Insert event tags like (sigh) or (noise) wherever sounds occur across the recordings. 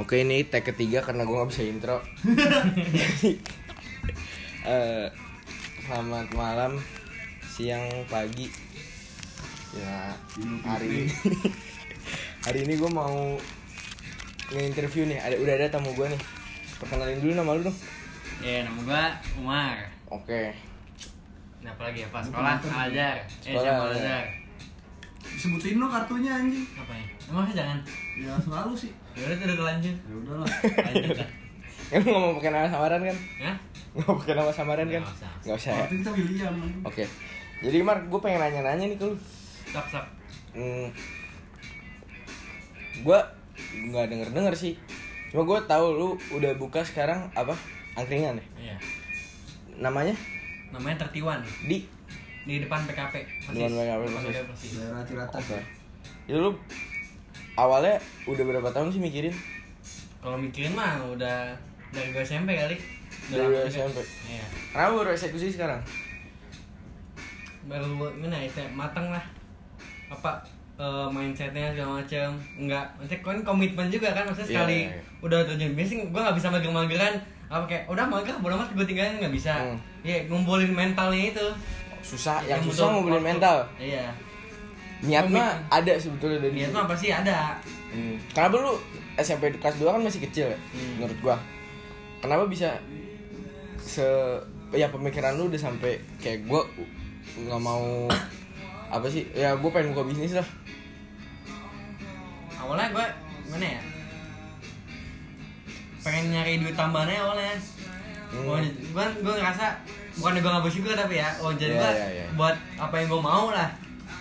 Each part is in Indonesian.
Oke ini tag ketiga karena gue nggak bisa intro. (laughs) Eh, selamat malam, siang, pagi. Ya (laughs) hari ini hari ini gue mau nge-interview nih. Ada udah ada tamu gue nih. Perkenalin dulu nama lu dong. Ya, nama gua Umar. Oke. Nah, apa lagi apa? Sekolah Al-Azhar. Eh, Sekolah. Al-Azhar. Sebutin lo kartunya anjing. Apa ya? Emang jangan. Ya selalu sih. Ya udah udah terlanjur. Ya udahlah. Lanjut lah. (laughs) Emang nggak mau pakai nama samaran kan? Ya? Nggak mau pakai nama samaran kan? Nggak usah. Nggak usah ya. Waktu kita William. Oke. Jadi Mark, gue pengen nanya-nanya nih ke lu. Sok sok. Hmm, gue nggak denger denger sih. Cuma gue tahu lu udah buka sekarang apa angkringan ya? Iya. Namanya Namanya Tertiwan di di depan PKP. Depan PKP, Depan persis. PKP persis. Daerah Cirata. Oke. Itu lu awalnya udah berapa tahun sih mikirin? Kalau mikirin mah udah dari gua SMP kali. Dari juga. SMP. Iya. Kenapa baru eksekusi sekarang? Baru gimana ya? mateng lah. Apa eh, mindsetnya segala macam enggak maksudnya kan komitmen juga kan maksudnya Iya, sekali iya, iya. udah terjun bisnis gue nggak bisa mager-mageran apa kayak udah mager bodo amat gue tinggalin nggak bisa Hmm. ya ngumpulin mentalnya itu Susah, yang butuh susah ngumpulin waktu. mental. iya Niat mah ada sebetulnya dari niat mah pasti ada Hmm. Kenapa lu SMP kelas 2 kan masih kecil ya? Hmm. Menurut gua. Kenapa bisa se ya pemikiran lu udah sampai kayak gua nggak mau apa sih? Ya gua pengen buka bisnis lah. awalnya gue gimana ya pengen nyari duit tambahannya awalnya Hmm. Gua gue gue ngerasa bukan gue nggak bersyukur tapi ya oh jadi Iya, gue iya, iya. buat apa yang gue mau lah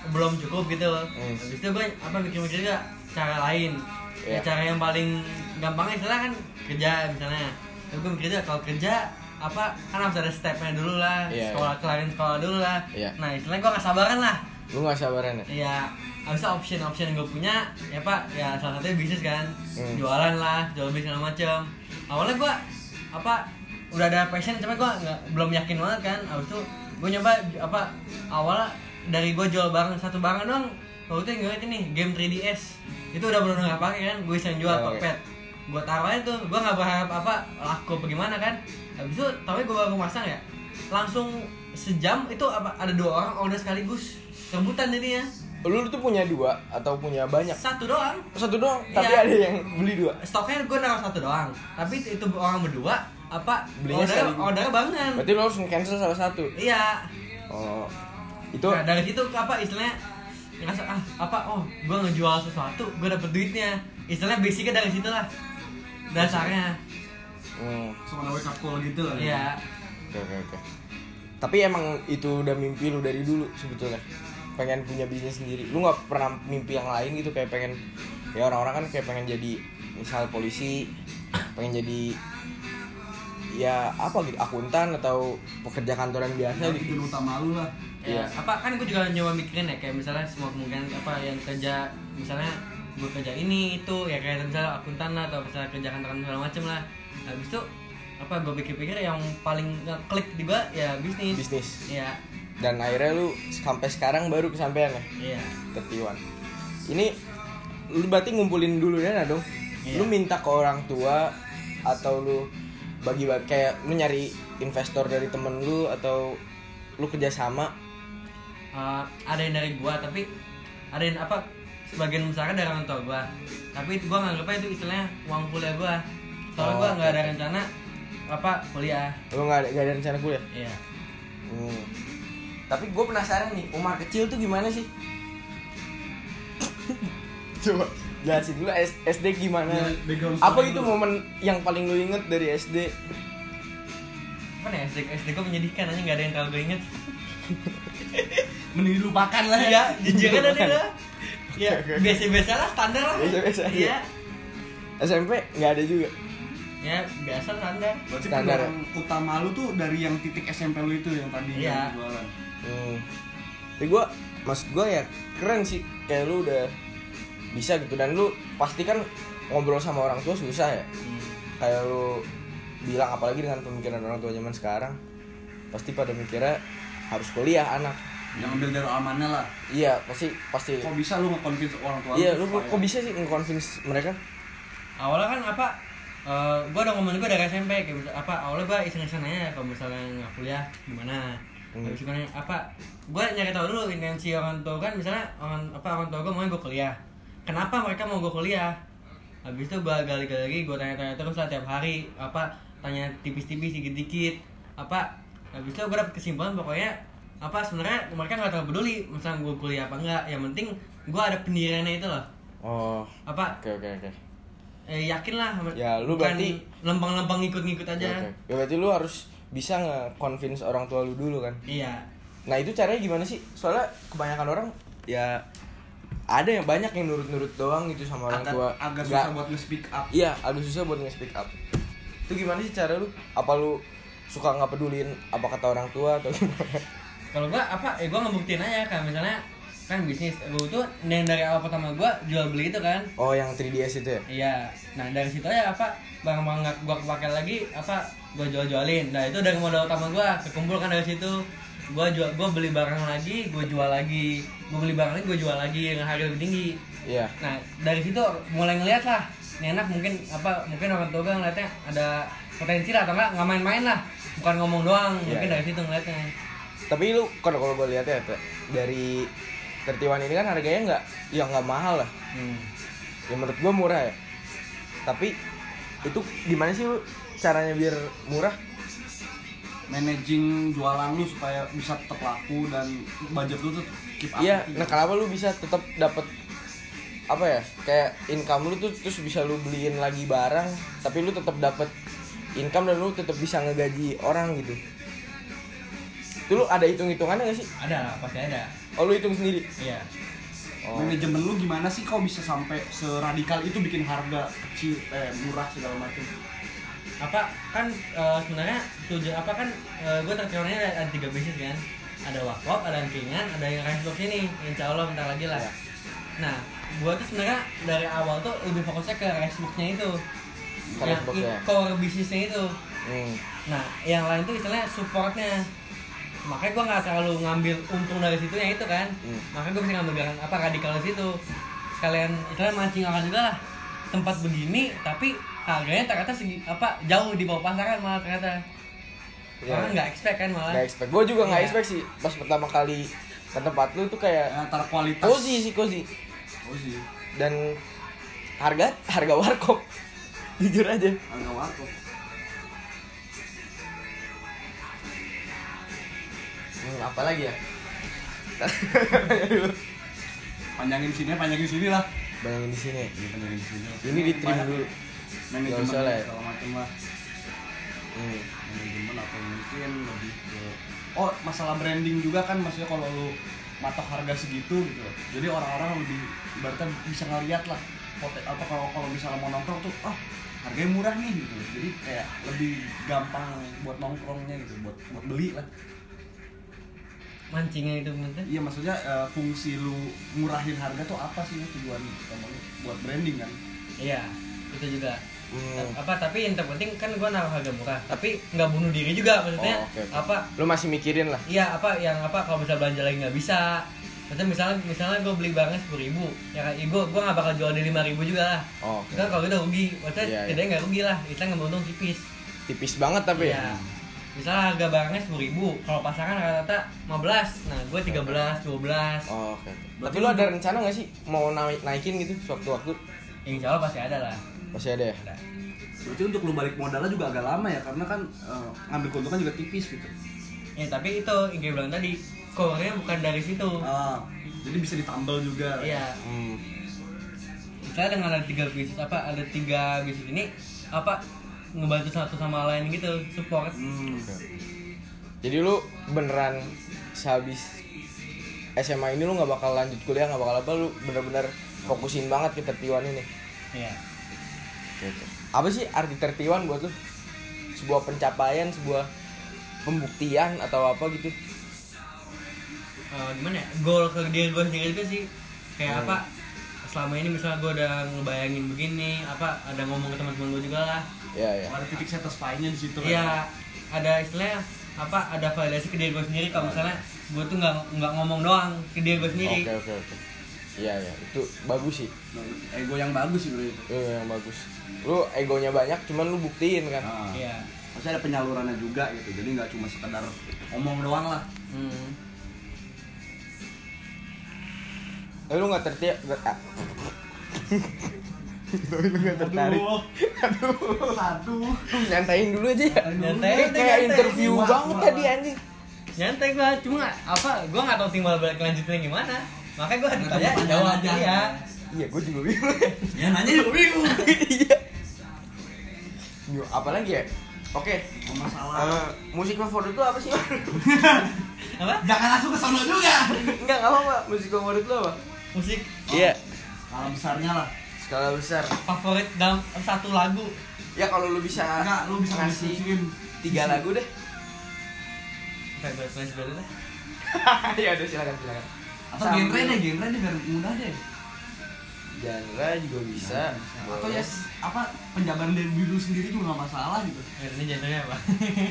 belum cukup gitu Hmm. habis itu gue apa mikir-mikir juga cara lain Iya. ya cara yang paling gampang istilah kan kerja misalnya Tapi gue mikir juga kalau kerja apa kan harus ada stepnya dulu lah Iya, sekolah kelarin sekolah dulu lah Iya. nah istilahnya gue gak sabaran lah Lu nggak sabaran ya? Iya, harusnya option-option yang gue punya ya pak ya salah satunya bisnis kan Hmm. jualan lah jual beli segala macam awalnya gue apa udah ada passion cuma gue nggak belum yakin banget kan habis itu gue nyoba apa awal dari gue jual barang satu barang doang waktu itu inget ini game 3ds itu udah benar nggak pakai kan gue iseng jual Oh, oke. Tokped gue taruh aja tuh gue nggak berharap apa laku apa gimana kan habis itu tapi gue baru masang ya langsung sejam itu apa ada dua orang order sekaligus rebutan jadinya Lu tuh punya dua atau punya banyak? satu doang Satu doang, tapi Iya. ada yang beli dua. stoknya gue naruh satu doang tapi itu orang berdua apa Belinya order sekaligus. order barengan Berarti lu harus cancel salah satu. iya Oh. Itu nah, dari situ apa istilahnya ngerasa ah apa oh gue ngejual sesuatu gue dapet duitnya istilahnya basicnya dari situ lah dasarnya Hmm. Sama wake up call gitu lah. iya Oke oke oke. Tapi emang itu udah mimpi lu dari dulu sebetulnya. Pengen punya bisnis sendiri. Lu nggak pernah mimpi yang lain gitu kayak pengen ya orang-orang kan kayak pengen jadi misal polisi, pengen jadi ya apa gitu akuntan atau pekerja kantoran biasa Ya, gitu. utama lu lah. Ya, Iya. apa kan gue juga nyoba mikirin ya kayak misalnya semua kemungkinan apa yang kerja misalnya gue kerja ini itu ya kayak misalnya akuntan lah atau misalnya kerja kantoran segala macem lah habis itu apa gue pikir-pikir yang paling klik di gue ya bisnis Bisnis. Iya, Dan akhirnya lu sampai sekarang baru kesampaian ya iya. ketiwan. Ini lu berarti ngumpulin dulu dana dong. Iya. Lu minta ke orang tua atau lu bagi-bagi kayak lu nyari investor dari temen lu atau lu kerjasama? Eh, ada yang dari gua tapi ada yang apa sebagian besar dari orang tua gua. Tapi itu gua nganggapnya itu istilahnya uang kuliah gua. Soalnya Oh, gua nggak ada rencana apa kuliah. Lu nggak ada, nggak ada rencana kuliah? Iya. Hmm. tapi gue penasaran nih Umar kecil tuh gimana sih? Coba jelasin dulu SD gimana Ya, apa itu dulu. momen yang paling lu inget dari SD apa nih SD SD gua menyedihkan aja nggak ada yang terlalu gue inget (laughs) Mending dilupakan lah iya jujur kan Bukan. lah (laughs) ya biasa-biasa lah standar lah Biasa-biasa iya SMP nggak ada juga ya biasa standar Berarti Standar. peluang utama lu tuh dari yang titik SMP lu itu yang tadi Iya. yang jualan. Hmm. Tapi gue, maksud gue ya keren sih kayak lu udah bisa gitu dan lu pasti kan ngobrol sama orang tua susah ya. Hmm. Kayak lu bilang apalagi dengan pemikiran orang tua zaman sekarang pasti pada mikirnya harus kuliah anak. Yang ambil dari amannya lah. Iya pasti pasti. Kok bisa lu nge-convince orang tua Iya lu kok, kok bisa sih nge-convince mereka? awalnya kan apa eh gue udah ngomong juga dari SMP kayak apa awalnya gue iseng-iseng aja kalau misalnya nggak kuliah gimana Hmm. habis kan apa gue nyari tahu dulu intensi orang tua kan misalnya orang apa orang tua gue mau gue kuliah kenapa mereka mau gue kuliah? Habis itu gue gali-gali lagi gue tanya-tanya terus lah tiap hari apa tanya tipis-tipis dikit-dikit apa. Habis itu gue dapet kesimpulan pokoknya apa sebenarnya mereka nggak terlalu peduli misalnya gue kuliah apa enggak yang penting gue ada pendiriannya itu loh. Oh apa? oke oke oke. Eh, yakin lah Ya, lu berarti- lempeng-lempeng ngikut-ngikut aja. Oke, oke. Ya berarti lu harus bisa nge-convince orang tua lu dulu kan. iya. Nah, itu caranya gimana sih? Soalnya kebanyakan orang ya ada yang banyak yang nurut-nurut doang gitu sama orang agak, tua. agak susah buat nge-speak up Iya, agak susah buat nge-speak up. Itu gimana sih cara lu? Apa lu suka nggak pedulin apa kata orang tua atau gimana? kalau gua apa eh gua ngebuktiin aja kan misalnya kan bisnis gua tuh yang dari awal pertama gua jual beli itu kan Oh, yang 3DS itu ya? iya nah dari situ aja apa barang-barang nggak gua pakai lagi apa gua jual-jualin nah itu dari modal utama gua kekumpul kan dari situ gua jual gua beli barang lagi gua jual lagi gua beli barang lagi gua jual lagi dengan harga lebih tinggi Iya. Nah dari situ mulai ngeliat lah, ini anak mungkin apa mungkin orang tua gue ngeliatnya ada potensi lah atau enggak nggak main-main lah, bukan ngomong doang, Iya, mungkin iya. dari situ ngeliatnya. Tapi lu kalau kalau gue lihat ya dari tertiwan ini kan harganya nggak ya nggak mahal lah. Hmm. Ya menurut gue murah ya. Tapi itu gimana sih lu caranya biar murah? Managing jualan lu supaya bisa tetap laku dan budget lu tuh keep up Iya, gitu. nah kenapa lu bisa tetap dapat apa ya? Kayak income lu tuh terus bisa lu beliin lagi barang, tapi lu tetap dapat income dan lu tetap bisa ngegaji orang gitu. Itu lu ada hitung-hitungannya gak sih? Ada lah, pasti ada. Oh lu hitung sendiri? Iya. Oh. manajemen lu gimana sih kau bisa sampai seradikal itu bikin harga kecil eh murah segala macam Apa kan eh, sebenarnya tujuan apa kan gue tertiwannya ada, ada tiga bisnis kan, ada wakop, ada angkingan, ada yang rice box ini, insya Allah bentar lagi lah. Iya. Nah, gue tuh sebenarnya dari awal tuh lebih fokusnya ke rice box-nya itu. Ke yang box-nya. core bisnisnya itu. Hmm. Nah, yang lain tuh istilahnya supportnya. Makanya gue nggak terlalu ngambil untung dari situ yang itu kan. Hmm. Makanya gue bisa ngambil gerakan apa radikal di situ. Sekalian istilahnya mancing akan juga lah. Tempat begini tapi harganya ternyata segi, apa jauh di bawah pasaran malah ternyata. Iya. Orang nggak expect kan malah. Gak expect. Gue juga nggak Iya. expect sih. Pas pertama kali ke tempat lu tuh kayak antara kualitas cozy sih cozy. oh sih Dan harga harga warkop. (laughs) Jujur aja. harga warkop Hmm, apa lagi ya? (laughs) panjangin sini panjangin sini lah Bayangin di sini. Iya, panjangin sini Ini di trim dulu. Manajemen ya. segala macam lah Hmm. manajemen atau mungkin lebih ke oh masalah branding juga kan maksudnya kalau lu matok harga segitu gitu loh. jadi orang-orang lebih ibaratnya bisa ngeliat lah apa kalau kalau misalnya mau nongkrong tuh ah harganya murah nih gitu jadi kayak lebih gampang buat nongkrongnya gitu buat buat beli lah Mancingnya itu bener. iya maksudnya eh, fungsi lu murahin harga tuh apa sih tujuan utamanya buat branding kan Iya, itu juga. Hmm. Apa tapi yang terpenting kan gue naruh harga murah, tapi nggak bunuh diri juga maksudnya. Oh, oke, oke. Apa Lu masih mikirin lah. Iya apa yang apa kalau bisa belanja lagi nggak bisa. Maksudnya misalnya misalnya gue beli barangnya sepuluh ribu, ya kan, gue gue nggak bakal jual di lima ribu juga lah. Oh, oke. Kan kalau gitu rugi, maksudnya Iya, iya. setidaknya nggak rugi lah, kita nggak untung tipis. Tipis banget tapi Iya. ya. Misalnya harga barangnya sepuluh ribu, kalau pasangan rata-rata 15 nah gue 13, 12 Oh, oke. oke. Berarti Tapi lu lu- ada rencana gak sih mau naik naikin gitu sewaktu-waktu? Insya Allah pasti ada lah. Masih ada ya? Ada. berarti untuk lu balik modalnya juga agak lama ya karena kan eh, ngambil keuntungan juga tipis gitu Ya tapi itu yang gue bilang tadi, core-nya bukan dari situ. ah jadi bisa ditambal juga Iya. Hmm. Misalnya dengan ada tiga bisnis apa, ada tiga bisnis ini apa ngebantu satu sama lain gitu, support. Hmm. Jadi lu beneran sehabis SMA ini lu nggak bakal lanjut kuliah nggak bakal apa lu bener-bener fokusin banget ke tertiwan ini. Iya. Apa sih arti tertiwan buat lu? Sebuah pencapaian, sebuah pembuktian atau apa gitu? Eh, gimana ya? Goal ke diri gue sendiri itu sih kayak Hmm. apa? Selama ini misalnya gue udah ngebayangin begini, apa ada ngomong ke teman-teman gue juga lah. Ya ya. ada titik satisfy-nya di situ kan Iya, ada istilahnya apa? Ada validasi ke diri gue sendiri kalau misalnya gue tuh nggak nggak ngomong doang ke diri gue sendiri. Oke oke oke. Iya iya. Itu bagus sih. Bagus. ego yang bagus sih bro itu. Itu yang bagus. Lu egonya banyak cuman lu buktiin kan? Nah, iya. Maksudnya ada penyalurannya juga gitu. Jadi nggak cuma sekedar ngomong doang lah. Hmm. tapi lu nggak tertiak nggak- ah. tapi lu nggak tertarik. Aduh. Aduh. Nyantain dulu aja. Ya Nyantai, kayak, nyantai. interview banget tadi anjing. Nyantai gua cuma apa gua nggak tahu timbal balik lanjutnya gimana makanya tahu ditanya jawab. aja. iya. iya gue juga bingung. Ya nanya juga bingung. (laughs) iya. Yo, apalagi ya? Oke. Masalah. Eh, musik favorit lu apa sih? (laughs) Apa? Jangan langsung ke sono juga. enggak nggak apa musik favorit lu apa? Musik? Iya. Skala besarnya lah. Skala besar. Favorit dalam satu lagu. Ya kalau lu bisa enggak lu bisa ngasih tiga lagu deh. Gue dulu deh. (laughs) Ya udah silakan silakan atau genre deh genre deh biar mudah deh. Genre juga bisa. Atau ya apa penjabaran dari diri lu sendiri juga nggak masalah gitu. Ya, ini genrenya apa?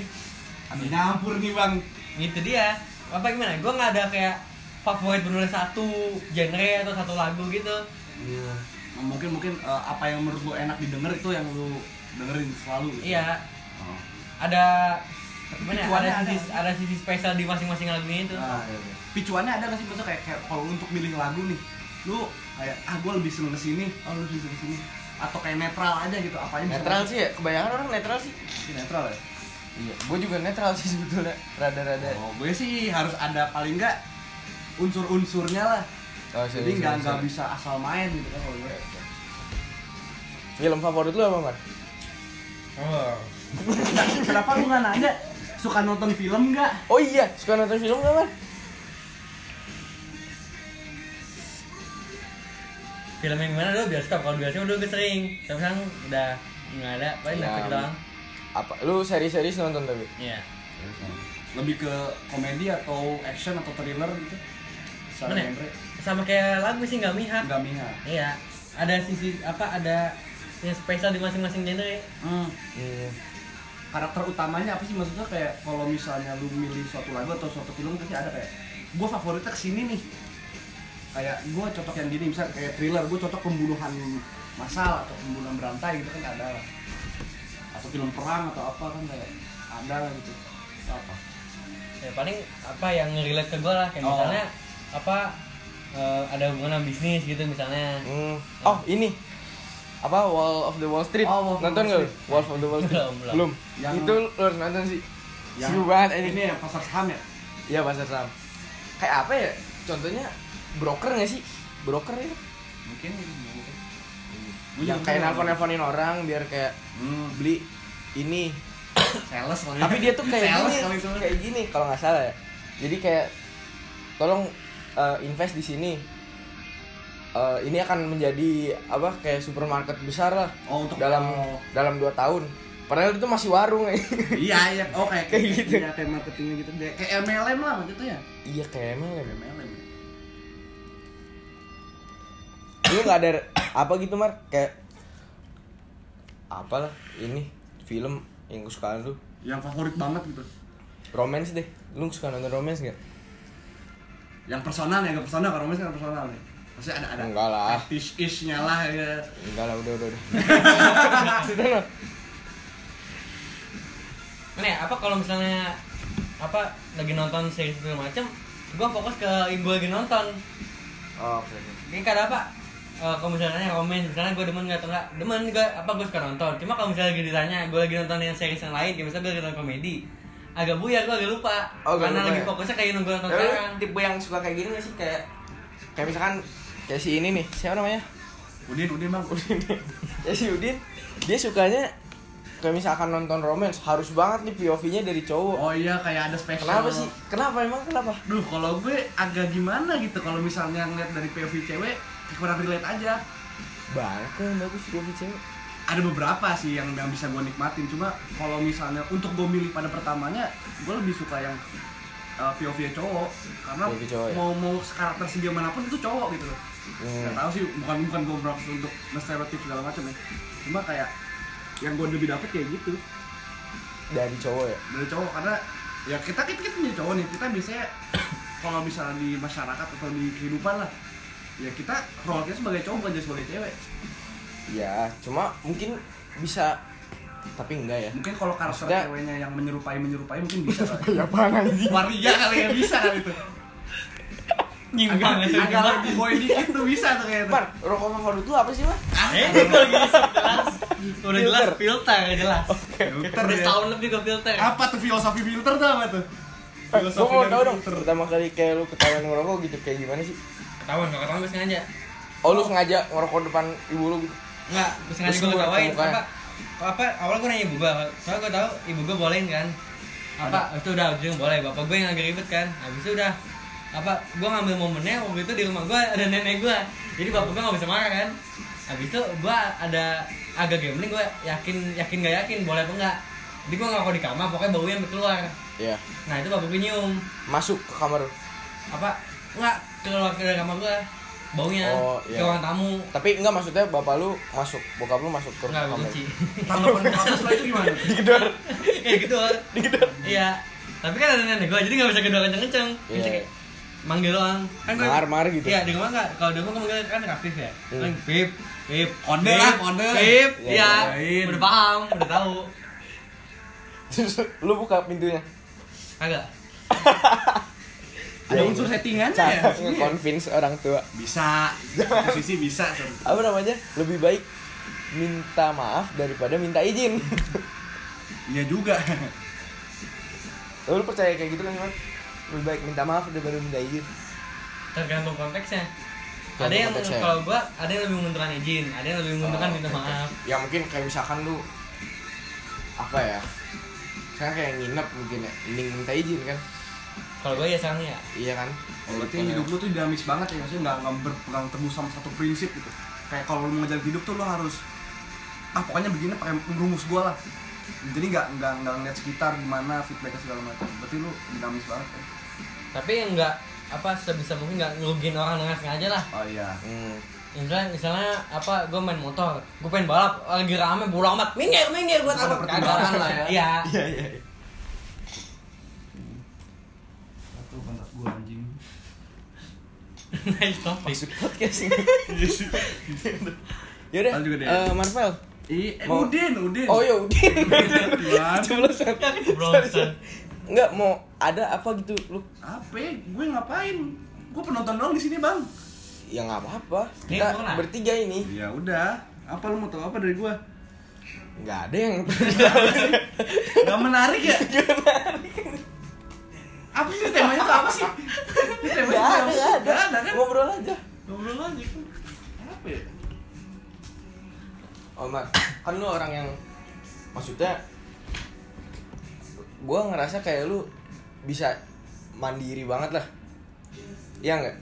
(laughs) Ada nyampur nih bang. Gitu dia. Apa gimana? Gue nggak ada kayak favorit bener satu genre atau satu lagu gitu. Iya. Nah, mungkin mungkin eh, apa yang menurut lu enak didengar itu yang lu dengerin selalu gitu. iya. Oh. ada gimana ya, Picuannya ada ada. sisi ada. sisi spesial di masing-masing lagunya itu. Nah, picuannya ada nggak sih? Maksudnya kayak, kayak kalau untuk milih lagu nih lu kayak ah gue lebih seneng ke sini oh lu lebih seneng ke sini atau kayak netral aja gitu apa aja netral sih ya kebanyakan orang netral sih. Sih, netral ya? Iya gue juga netral sih (laughs) sebetulnya rada-rada. Oh gue sih harus ada paling nggak unsur-unsurnya lah. Oh, jadi serius, nggak nggak bisa asal main gitu kan kalau gue. Film favorit lu apa man oh. Kenapa lu nggak nanya? Suka nonton film nggak? Oh iya suka nonton film gak man film yang gimana dulu? Bioskop. Kalau bioskop dulu gue sering. Tapi sekarang udah nggak ada paling Ya, Netflix doang. Apa? Lu seri-seri nonton tapi? Iya. Lebih ke komedi atau action atau thriller gitu? Mana ya? genre. Sama kayak lagu sih nggak mihak. Nggak mihak. Iya. Ada sisi apa ada yang spesial di masing-masing genre hmm. hmm. karakter utamanya apa sih? Maksudnya kayak kalau misalnya lu milih suatu lagu atau suatu film pasti ada kayak gue favoritnya ke sini nih kayak gue cocok yang gini misal kayak thriller gue cocok pembunuhan massal atau pembunuhan berantai gitu kan ada lah. Atau film perang atau apa kan kayak ada lah gitu. Itu apa? Ya paling apa yang relate ke gue lah kayak Oh. misalnya apa eh, ada hubungan sama bisnis gitu misalnya. Hmm. oh ini. Apa Wall of the Wall Street? Oh, Wall nonton nggak. Wall of the Wall Street? (laughs) Belum, belum. belum. Yang- itu lu harus nonton sih. Yang- seru banget ini ini ya pasar saham ya? Iya pasar saham. Kayak apa ya? Contohnya broker nggak sih? Broker itu mungkin yang kayak nelfon nelfonin orang biar kayak hmm, beli ini. Sales kali tapi dia tuh kayak sales gini kayak gini kalau nggak salah ya. Jadi kayak tolong eh, invest di sini. Eh, ini akan menjadi apa kayak supermarket besar lah oh untuk dalam oh. dalam dua tahun. Padahal itu masih warung ya. Iya iya. Oh kayak (laughs) Kayak gitu. iya, kayak marketingnya gitu. Deh kayak MLM lah gitu ya. Iya kayak MLM kayak MLM lu nggak ada apa gitu mar kayak apalah ini film yang kesukaan lu yang favorit banget gitu romance deh lu suka nonton romance gak yang personal ya, yang personal kalau misalnya personal nih. Maksudnya ada ada Enggak lah. fetish ishnya lah ya. enggak lah udah udah udah (laughs) sudah Mana ya, apa kalau misalnya apa lagi nonton series segala macam, gua fokus ke yang gua lagi nonton. oh, oke oke. Ini kadang apa? Eh, kalau misalnya komen, misalnya gue demen nggak atau nggak, demen gue apa gue suka nonton. Cuma kalau misalnya lagi ditanya, gue lagi nonton yang series yang lain, kayak misalnya gue lagi nonton komedi, agak buyar gue agak lupa. Oh, karena lupa lagi ya? fokusnya kayak yang gue nonton Tapi lu sekarang. tipe yang suka kayak gini gak sih kayak kayak misalkan kayak si ini nih siapa namanya Udin, Udin bang. Udin (laughs) ya si Udin dia sukanya kayak misalkan nonton romance harus banget nih POV-nya dari cowok Oh iya kayak ada special. kenapa sih kenapa emang kenapa Duh kalau gue agak gimana gitu kalau misalnya ngeliat dari POV cewek kurang relate aja. banyak kok yang bagus POV cewek Ada beberapa sih yang yang bisa gue nikmatin. Cuma kalau misalnya untuk gue milih pada pertamanya, gue lebih suka yang uh, POV cowok karena POV cowok ya? mau mau karakter segimanapun itu cowok gitu loh. Hmm. Gak tahu sih bukan bukan gue bermaksud untuk nge-stereotip segala macam ya. Cuma kayak yang gue lebih dapet kayak gitu dari cowok ya dari cowok karena ya kita kita kita punya cowok nih kita biasanya (coughs) kalau misalnya di masyarakat atau di kehidupan lah ya kita role kita sebagai cowok bukan jadi sebagai cewek. Ya cuma mungkin bisa tapi enggak ya. Mungkin kalau karakter Maksudnya- ceweknya yang menyerupai menyerupai mungkin bisa kali. (laughs) Ya apaan anjing? Waria kali ya bisa kali itu. Nyimpang agak, itu agak lebih boy dikit tuh bisa tuh kayaknya Mar, rokok favorit lu apa sih, Mar? eh? itu lagi jelas. Udah jelas Filter. jelas. Filter udah ya. setahun lebih ke filter. Apa tuh filosofi filter tuh apa tuh? Eh, gua mau dari tahu dong, filter. pertama kali kayak lu ketahuan ngerokok gitu kayak gimana sih? Ketahuan kalau ketahuan gue sengaja. Oh, lu sengaja ngerokok depan ibu lu gitu? Enggak, gue sengaja gue ketawain. apa apa awal gue nanya ibu gue soalnya gue tahu ibu gue bolehin kan. Apa? Habis itu udah itu boleh bapak gue yang agak ribet kan. Habis itu udah apa gue ngambil momennya waktu itu di rumah gue ada nenek gue jadi bapak gue nggak bisa marah kan. Habis itu gue ada agak gambling gue yakin yakin gak yakin boleh apa enggak jadi gue ngerokok di kamar pokoknya baunya sampai keluar. Iya. nah itu bapak gue nyium. Masuk ke kamar. Apa enggak keluar ke kamar gue baunya Oh, ke iya. ruang tamu Tapi enggak maksudnya bapak lu masuk, bokap lu masuk ke enggak kamar. kunci tanggapan kamu setelah itu gimana (laughs) Digedor. kayak gitu Digedor. iya tapi kan ada nenek gue jadi nggak bisa gedor kenceng kenceng Iya. bisa kayak manggil doang kan Mar, mar gitu. iya di rumah nggak kalau di rumah gue manggil kan aktif ya Hmm. kan pip pip pip, lah, kode. pip Iya, iya iya. udah paham udah tahu (laughs) Terus lu buka pintunya. agak (laughs) ada unsur settingannya ya Cara nge-convince orang tua. bisa posisi bisa. Apa namanya? Lebih baik minta maaf daripada minta izin. (laughs) iya juga lu percaya kayak gitu kan, Mar? Lebih baik minta maaf daripada minta izin. tergantung konteksnya ada yang konteksnya. kalau gua ada yang lebih menguntungkan izin ada yang lebih menguntungkan Oh, minta oke. maaf Ya mungkin kayak misalkan lu apa ya? Sekarang kayak nginep mungkin ya, mending minta izin kan? Kalau gua ya sekarang ya. Iya kan? Oh, berarti hidup lu tuh dinamis banget ya maksudnya nggak nggak berpegang teguh sama satu prinsip gitu. Kayak kalau lu mau ngejalan hidup tuh lu harus ah pokoknya begini pakai rumus gua lah. Jadi nggak nggak nggak ngeliat sekitar gimana feedbacknya segala macam. Berarti lu dinamis banget ya. Tapi enggak apa sebisa mungkin nggak ngerugiin orang dengan sengaja lah. Oh iya. Hmm. misalnya misalnya apa gue main motor gue pengen balap lagi rame bodo amat minggir minggir gue takut. pertimbangan lah ya. iya Iya iya. iya. satu kontak gua anjing nice topik Masuk podcast ini. (laughs) Yaudah, Lanjut deh. eh, Marvel. Ih, eh, Mau- Udin, Udin. Oh ya Udin. Keblosan. (laughs) Enggak mau ada apa gitu lu? Apa? ya? Gue ngapain? Gue penonton doang di sini, Bang. Ya nggak apa-apa. Kita pernah. bertiga ini. Ya udah. Apa lu mau tahu apa dari gua? Nggak ada yang Gak menarik ya? (laughs) apa sih temanya tuh apa sih? Ini temanya Nggak ada, nggak ada. Ada kan? Ngobrol aja. Ngobrol aja kan. Apa ya? Oh, Mar, kan lu orang yang maksudnya gua ngerasa kayak lu bisa mandiri banget lah. Iya nggak?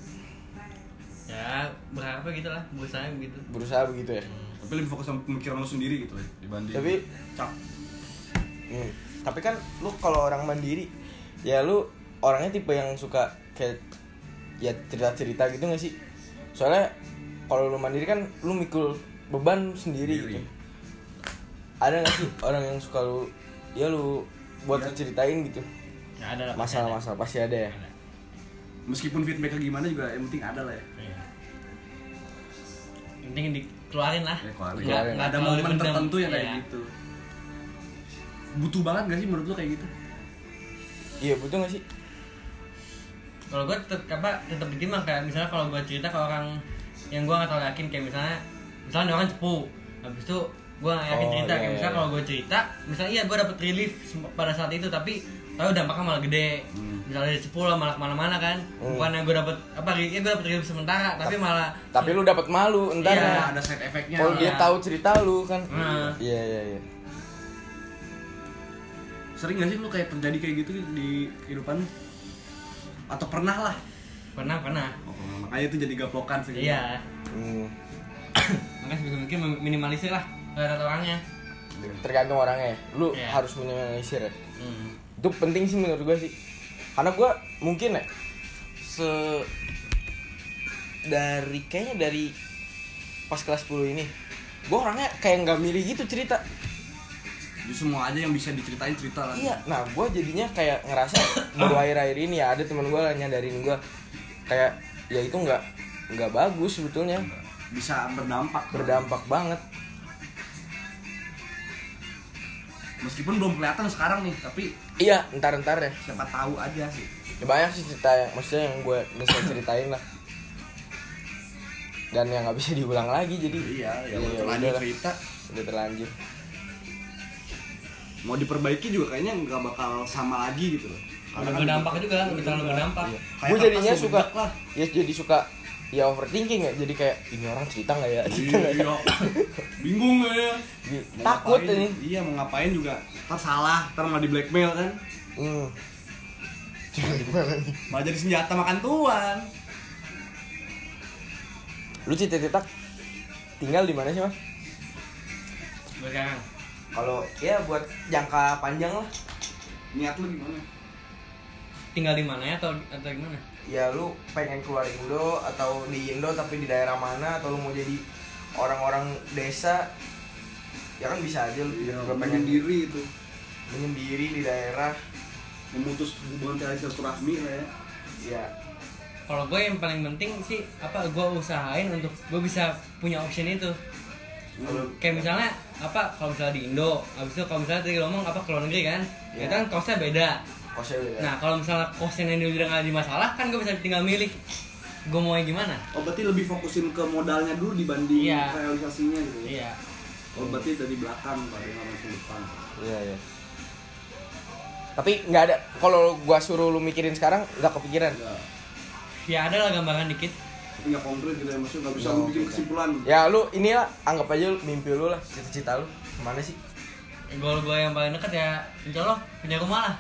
ya berapa gitu lah berusaha gitu Berusaha begitu ya. Tapi lebih fokus sama pemikiran lu sendiri gitu ya dibanding Tapi cap. Hmm. Tapi kan lu kalau orang mandiri ya lu orangnya tipe yang suka kayak ya cerita-cerita gitu gak sih? Soalnya kalau lu mandiri kan lu mikul beban sendiri, Sendiri. gitu. Ada gak sih orang yang suka lu ya lu buat lu ceritain gitu? ya ada lah. Masalah-masalah pasti ada ya. Ada. Meskipun feedbacknya gimana juga yang penting ada lah ya. Iya. Yang penting dikeluarin lah Ya, keluarin. Nggak- Keluarin. nggak ada momen dipendam. tertentu yang kayak Iya. gitu. Butuh banget gak sih menurut lu kayak gitu? Iya betul gak sih? Kalau gue tetap apa tetap ditimbang kayak misalnya kalau gue cerita ke orang yang gue nggak terlalu yakin kayak misalnya misalnya orang cepu habis itu gue nggak yakin Oh, cerita iya, kayak misalnya iya. kalau gue cerita misalnya iya gue dapet relief pada saat itu tapi tahu dampaknya malah gede Hmm. misalnya dia cepu lah malah ke mana-mana kan Hmm. bukannya gue dapet apa ya gue dapet relief sementara tapi malah Tapi lu dapat malu entar Iya. Ya, ada side effect-nya. kalau dia Iya. tahu cerita lu kan. Nah. Iya iya iya. Sering gak sih lu kayak terjadi kayak gitu di kehidupan lu? Atau pernah lah? pernah pernah Oh, makanya itu jadi gaplokan sih. iya Hmm. (coughs) makanya sebisa mungkin minimalisir lah kata orangnya Tergantung orangnya. ya. Lu Iya. harus minimalisir ya. hmm. itu penting sih menurut gue sih karena gue mungkin ya se dari kayaknya dari pas kelas 10 ini gue orangnya kayak nggak milih gitu cerita Jadi semua aja yang bisa diceritain cerita lah. iya nah gue jadinya kayak ngerasa baru (coughs) akhir-akhir ini ya ada teman gue nyadarin gue kayak ya itu nggak nggak bagus sebetulnya. Bisa berdampak. Berdampak banget. Meskipun belum kelihatan sekarang nih tapi iya ntar ntar ya. siapa tahu aja sih. Ya, banyak sih cerita yang maksudnya yang gue bisa ceritain lah. Dan yang nggak bisa diulang lagi jadi iya ya Iya, udah terlanjur cerita. Udah terlanjur mau diperbaiki juga kayaknya nggak bakal sama lagi gitu loh Udah berdampak juga, udah terlalu berdampak. Iya. Kayak gue jadinya suka lah. ya jadi suka ya overthinking ya jadi kayak ini orang cerita nggak ya cerita nggak ya Iya. bingung gak ya Gitu. Mau takut ngapain, ini iya mau ngapain juga ntar salah ntar malah di blackmail kan hmm. Malah jadi senjata makan tuan lu cita-cita tinggal di mana sih mas sekarang. Kalau ya buat jangka panjang lah. Niat lu gimana? Tinggal di mana ya atau atau gimana? ya lu pengen keluar Indo atau di Indo tapi di daerah mana atau lu mau jadi orang-orang desa ya kan bisa aja lu juga pengen di diri itu. Menyendiri di daerah. Memutus hubungan tali silaturahmi lah ya. Ya. Kalau gue yang paling penting sih apa gue usahain untuk gue bisa punya option itu. Kalau Kayak misalnya apa kalau misalnya di Indo, habis itu kalau misalnya tadi ngomong apa ke luar negeri kan, Iya. itu kan kosnya beda. kosnya beda Nah kalau misalnya kosnya yang udah nggak ada masalah kan gue bisa tinggal milih gue mau yang gimana. oh berarti lebih fokusin ke modalnya dulu dibanding Iya. realisasinya gitu ya Iya. oh berarti dari belakang nggak langsung depan iya iya tapi nggak ada kalau gua suruh lu mikirin sekarang nggak kepikiran Enggak. Ya ada lah gambaran dikit. Tapi nggak konkret gitu ya maksudnya nggak bisa lu bikin konkret. kesimpulan. Ya lu ini lah anggap aja lu, mimpi lu lah cita-cita lu. Ke mana sih? Goal gue yang paling dekat ya insya Allah punya rumah lah.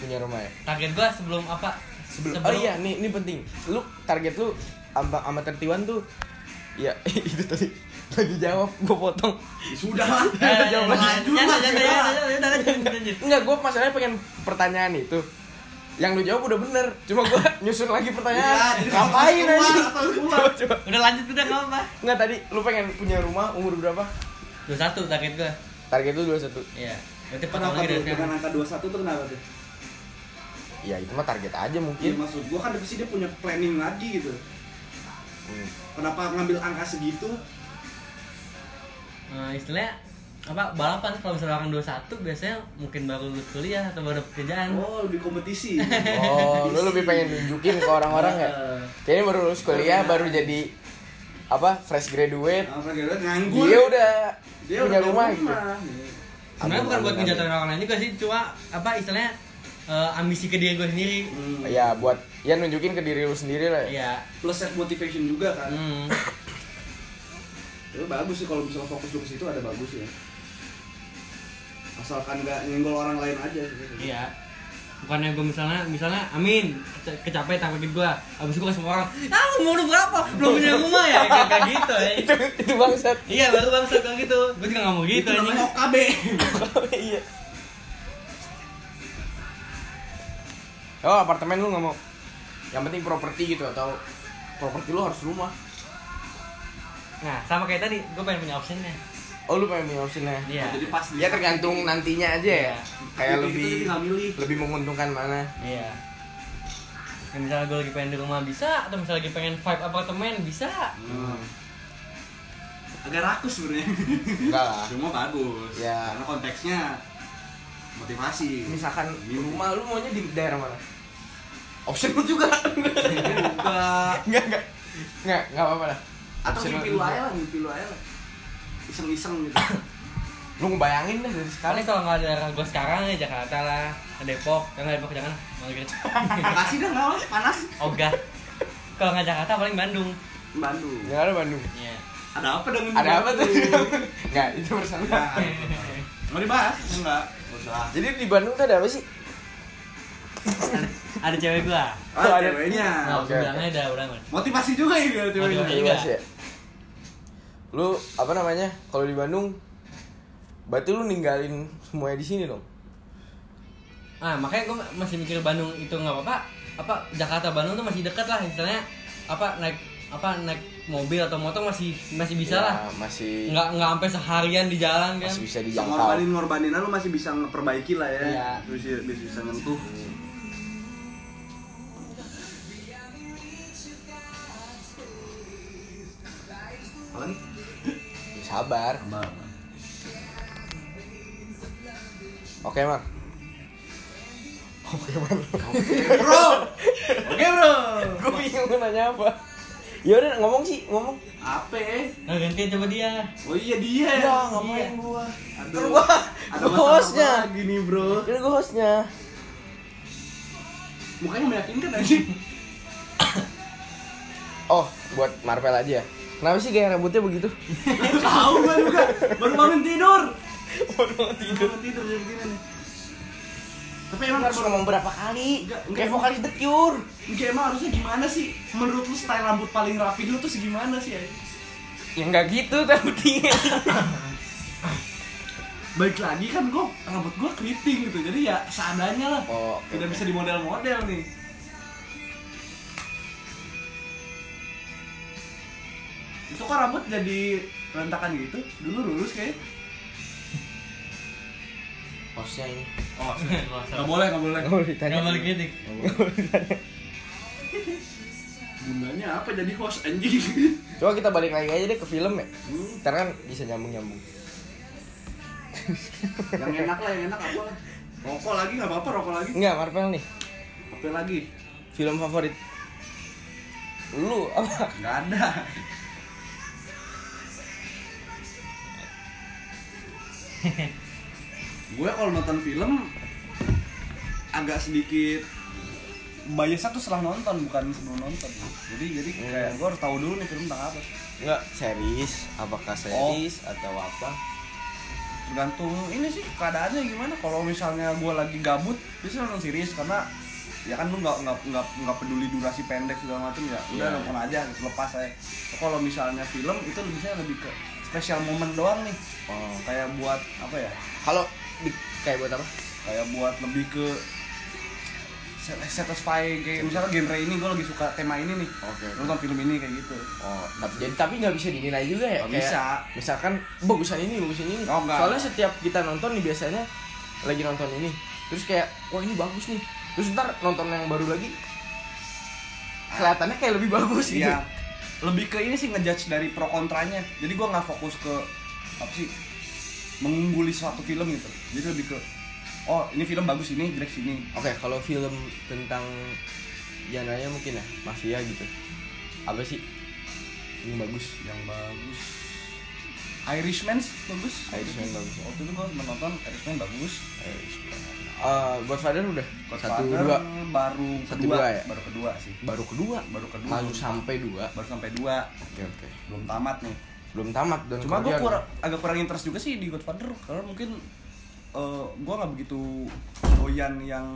punya rumah ya? Target gue sebelum apa? sebelum oh iya nih ini penting. Lu target lu sama sama tertiwan tuh ya (laughs) itu tadi lagi jawab gua potong. Ya sudah lah. (laughs) Jawab lanjut, lanjut. enggak gua masalahnya pengen pertanyaan itu yang lu jawab udah bener. Cuma gua (laughs) nyusun lagi pertanyaan. Jadi ngapain aja? coba coba. Udah lanjut udah nggak apa. enggak tadi lu pengen punya rumah umur berapa? Dua satu target gue. target lu 21 Iya. Berarti kenapa lagi tuh? dengan angka 21 tuh kenapa tuh? Ya itu mah target aja Iya mungkin maksud gua kan pasti dia punya planning lagi gitu. Hmm. kenapa ngambil angka segitu? Nah, istilahnya apa balapan kalau misalnya orang 21 biasanya mungkin baru lulus kuliah atau baru pekerjaan. oh lebih kompetisi. Oh lu lebih pengen nunjukin ke orang-orang ya? Kayaknya baru lulus kuliah baru jadi apa fresh graduate. Apa kira nganggur. Dia udah dia punya udah rumah gitu. Sebenarnya bukan buat ngejatuhin orang lain juga sih, cuma apa istilahnya eh, ambisi ke diri gue sendiri. Hmm. ya buat ya nunjukin ke diri lu sendiri lah ya. Iya. plus self motivation juga kan. Hmm. itu bagus sih kalau misalnya fokus lu ke situ ada bagus ya asalkan nggak nyenggol orang lain aja gitu. Iya. Bukannya gue misalnya, misalnya, amin, keca- kecapai target gue Abis itu gue kasih orang, ah mau berapa? Belum punya rumah ya? Kayak kayak gitu ya. (laughs) Itu itu bangsat. Iya baru bangsat kalau gitu. Gue juga gak mau gitu itu namanya anjing. OKB (laughs) iya. Oh apartemen lu nggak mau? Yang penting properti gitu atau properti lu harus rumah. Nah sama kayak tadi, gue pengen punya optionnya oh lu pengen punya optionnya Iya. Jadi pas ya tergantung nantinya aja ya. Iya. kayak lebih milih. lebih menguntungkan mana. Iya. Ya, misalnya gue lagi pengen di rumah bisa. Atau misalnya lagi pengen vibe apartemen bisa. Hmm. agak rakus sebenarnya. Enggak lah. Cuma bagus. Ya. karena konteksnya motivasi. Misalkan di rumah lu maunya di daerah mana? Option lu juga. Enggak. enggak enggak. Enggak enggak apa-apa lah. Atau mimpi lu aja lah mimpi lu aja lah iseng-iseng gitu. Lu ngebayangin deh dari Kali sekarang kalau nggak ada gue sekarang ya Jakarta lah, ke Depok, ya nggak Depok jangan, malah gitu. (laughs) makasih dah nggak mas. Panas. Ogah. Kalau nggak Jakarta paling Bandung. Bandung. Ya ada Bandung. Iya. ada apa dengan ada apa tuh? Enggak itu bersama. Mau dibahas? Enggak. Nggak usah jadi di Bandung tuh ada apa sih? Ada, ada cewek gua. oh, Oh, ada- ceweknya. Nah, oke, gue bilangnya udah udah man. motivasi juga ya dia ceweknya. Motivasi. Iya juga. Ya. lu apa namanya kalau di Bandung berarti lu ninggalin semuanya di sini dong Ah makanya gue masih mikir Bandung itu nggak apa-apa. Apa Jakarta Bandung tuh masih dekat lah, misalnya apa naik apa naik mobil atau motor masih masih bisa Ya, lah. masih Nggak nggak sampai seharian di jalan kan. masih bisa dijangkau ngorbanin ngorbanin lu masih bisa ngeperbaiki lah ya Iya. bisa bisa, bisa nyentuh Apalagi? Sabar Sabar. oke mar oke mar Bro. Oke, Bro. gue bingung mau nanya apa ya udah ngomong sih ngomong Apa? Nah, gantian coba dia. Oh iya dia. ya ngapain gua Aduh. gua Ada gua hostnya nih, Bro. kan gua hostnya Mukanya meyakinkan anjing. oh buat Marvel aja ya kenapa sih gaya rambutnya begitu Tahu gua juga. Baru bangun tidur. Waduh Baru bangun tidur jadi begini nih. Tapi emang harus ngomong berapa kali Enggak, enggak. kayak vokalis The Cure Enggak emang harusnya gimana sih? Menurut lu style rambut paling rapi lu tuh segimana sih? anjing? ya nggak gitu (laughs) tapi Baik lagi kan gua rambut gua keriting gitu. Jadi ya seadanya lah. oh Tidak oke. bisa dimodel-model nih. Itu kok rambut jadi berantakan gitu? Dulu lurus kayak. hostnya ini Oh, (laughs) Nggak nggak boleh, nggak boleh. nggak boleh ditanya Nggak balik kritik. Gunanya apa jadi host anjing? coba kita balik lagi aja deh ke film ya Hmm, ntar kan bisa nyambung nyambung yang enak lah, yang enak apa lah? Rokok lagi nggak apa-apa, rokok lagi. Enggak, Marvel nih Apa lagi? film favorit lu apa Nggak ada. (laughs) gue kalau nonton film agak sedikit biasnya tuh setelah nonton bukan sebelum nonton. Jadi jadi kayak gue harus tahu dulu nih film tentang apa. Enggak, series. Apakah series atau apa? Tergantung ini sih keadaannya gimana. Kalau misalnya gue lagi gabut bisa nonton series. Karena ya kan lu nggak nggak nggak nggak peduli durasi pendek segala macam ya udah Iya. nonton aja lepas saya kalau misalnya film itu bisa lebih ke special moment doang nih. Oh. Kayak buat apa ya? Kalau kayak buat apa? Kayak buat lebih ke set- satisfy kayak misalnya genre ini gue lagi suka tema ini nih. Oke, oke. nonton film ini kayak gitu. Oh tapi jadi tapi nggak bisa dinilai juga ya Oh, Kayak bisa. misalkan bagusan ini bagusan ini. Oh, enggak. soalnya setiap kita nonton nih biasanya lagi nonton ini terus kayak wah ini bagus nih. Terus ntar nonton yang baru lagi kelihatannya kayak lebih bagus gitu. Iya. Lebih ke ini sih ngejudge dari pro kontranya. Jadi gua nggak fokus ke apa sih mengungguli suatu film gitu. Jadi lebih ke oh ini film bagus ini jelek sini. Oke, kalau film tentang genre mungkin ya mafia gitu. Apa sih yang bagus? Yang bagus. Irishman bagus. Irishman bagus. Waktu itu gua sempat nonton Irishman bagus. Eh, Godfather udah satu Godfather dua baru Satu kedua dua ya? Baru kedua sih. baru kedua Baru kedua. lalu sampai dua Baru sampai dua. oke oke Belum tamat nih. belum tamat dan Cuma gue kurang, agak kurang interest juga sih di Godfather karena mungkin eh gue nggak begitu doyan yang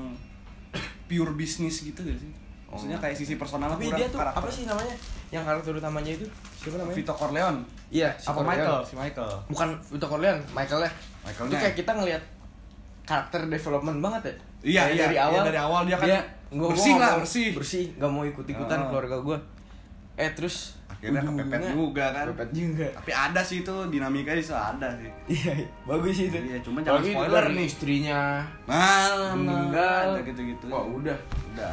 pure bisnis gitu gak sih? Maksudnya Oh. kayak sisi personal tapi kurang dia tuh karakter. apa sih namanya yang karakter utamanya itu siapa namanya Vito Corleone. iya si Apa Corleone. Michael? Si Michael. bukan Vito Corleone Michael ya Michaelnya. itu kayak kita ngelihat karakter development banget ya Iya, iya, dari iya, awal dari awal dia kan gua- gua bersih nggak lah, bersih. bersih nggak mau ikut ikutan Ah. keluarga gue eh terus Akhirnya kepepet juga kan. kepepet juga Tapi ada sih itu dinamikanya sih ada sih. iya iya. bagus itu Iya, cuma jangan Apalagi spoiler dari nih. istrinya Nah, meninggal ada gitu-gitu. wah udah udah.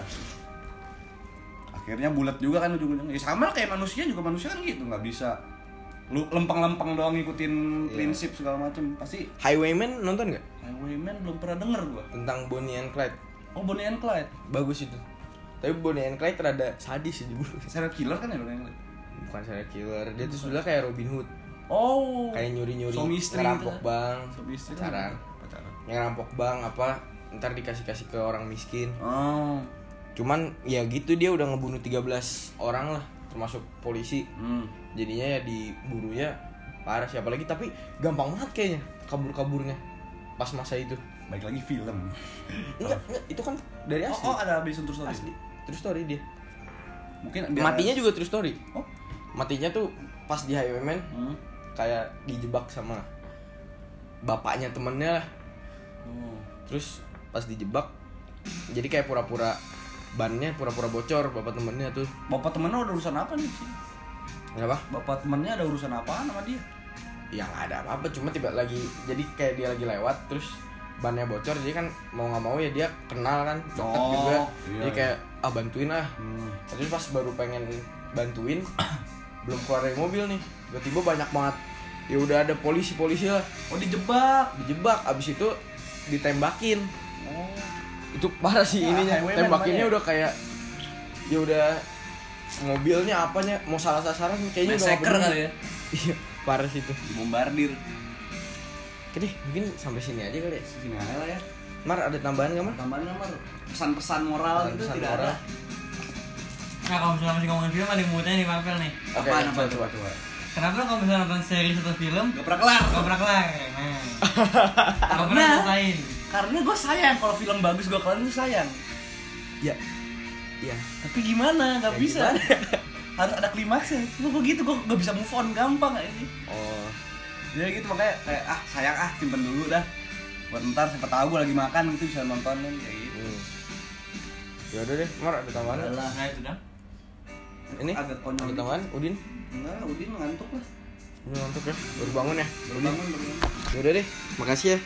Akhirnya bulat juga kan ujung-ujungnya. Ya sama kayak manusia juga manusia kan gitu, nggak bisa lu lempeng-lempeng doang ngikutin Iya. prinsip segala macam. Pasti Highwayman nonton nggak Highwayman belum pernah denger gua. tentang Bonnie and Clyde Oh Bonnie and Clyde. bagus itu tapi Bonnie and Clyde rada sadis sih dulu (laughs) Serial killer kan ya Bonnie and Clyde? bukan serial killer dia tuh sebenarnya kayak Robin Hood Oh. kayak nyuri nyuri Suami istri ngerampok gitu. bank Suami istri pacaran pacaran. ngerampok bank apa ntar dikasih kasih ke orang miskin Oh. cuman ya gitu dia udah ngebunuh 13 orang lah termasuk polisi Hmm. jadinya ya diburunya parah siapa lagi tapi gampang banget kayaknya kabur kaburnya pas masa itu Baik lagi film. enggak enggak itu kan dari asli Oh, oh ada on true story. asli true story dia Mungkin matinya juga true story Oh. matinya tuh pas di Highwayman Hmm. kayak dijebak sama bapaknya temennya lah Oh. terus pas dijebak jadi kayak pura-pura bannya pura-pura bocor bapak temennya tuh Bapak temennya ada urusan apa nih sih? kenapa Bapak temennya ada urusan apaan sama dia? ya nggak ada apa-apa cuma tiba lagi jadi kayak dia lagi lewat terus bannya bocor jadi kan mau nggak mau ya dia kenal kan deket Oh, juga iya, jadi iya. kayak ah bantuin ah Hmm. terus pas baru pengen bantuin (coughs) belum keluar dari mobil nih tiba-tiba banyak banget ya udah ada polisi polisi lah oh dijebak dijebak abis itu ditembakin oh itu parah sih Ah, ininya. tembakinnya udah kayak ya udah mobilnya apanya mau salah sasaran kayaknya udah Massacre peduli. kali ya. Iya parah sih itu. Bombardir. Oke deh mungkin sampai sini aja kali ya. Sini aja lah ya. Mar ada tambahan gak Mar? tambahan nomor pesan-pesan moral itu Pesan tidak moral. ada. Nah kalau misalnya masih ngomongin film ada yang mau tanya nih Marvel nih? Oke, Apaan, coba, apaan, coba. coba. Kenapa lo kalau misalnya nonton series atau film gak pernah kelar. Gak pernah kelar? Nah (laughs) Gak pernah selesaiin karena gue sayang kalau film bagus gue kelar itu sayang. Ya iya tapi gimana? Nggak Ya, bisa. gimana? (laughs) harus ada klimaksnya. Lu gue gitu? Gue gak bisa move on gampang ini oh. Jadi gitu. Makanya kayak ah sayang ah simpen dulu dah. Buat ntar siapa tahu gue lagi makan gitu bisa nonton kan kayak gitu. Hmm. ya udah deh Mar ada tambahan? Nggak? Adalah. Nah itu dah ini? Agak konyol ada gitu. tambahan? Udin? Enggak Udin ngantuk lah. Udah ngantuk ya? Baru bangun ya? Baru bangun baru bangun. Ya udah deh makasih ya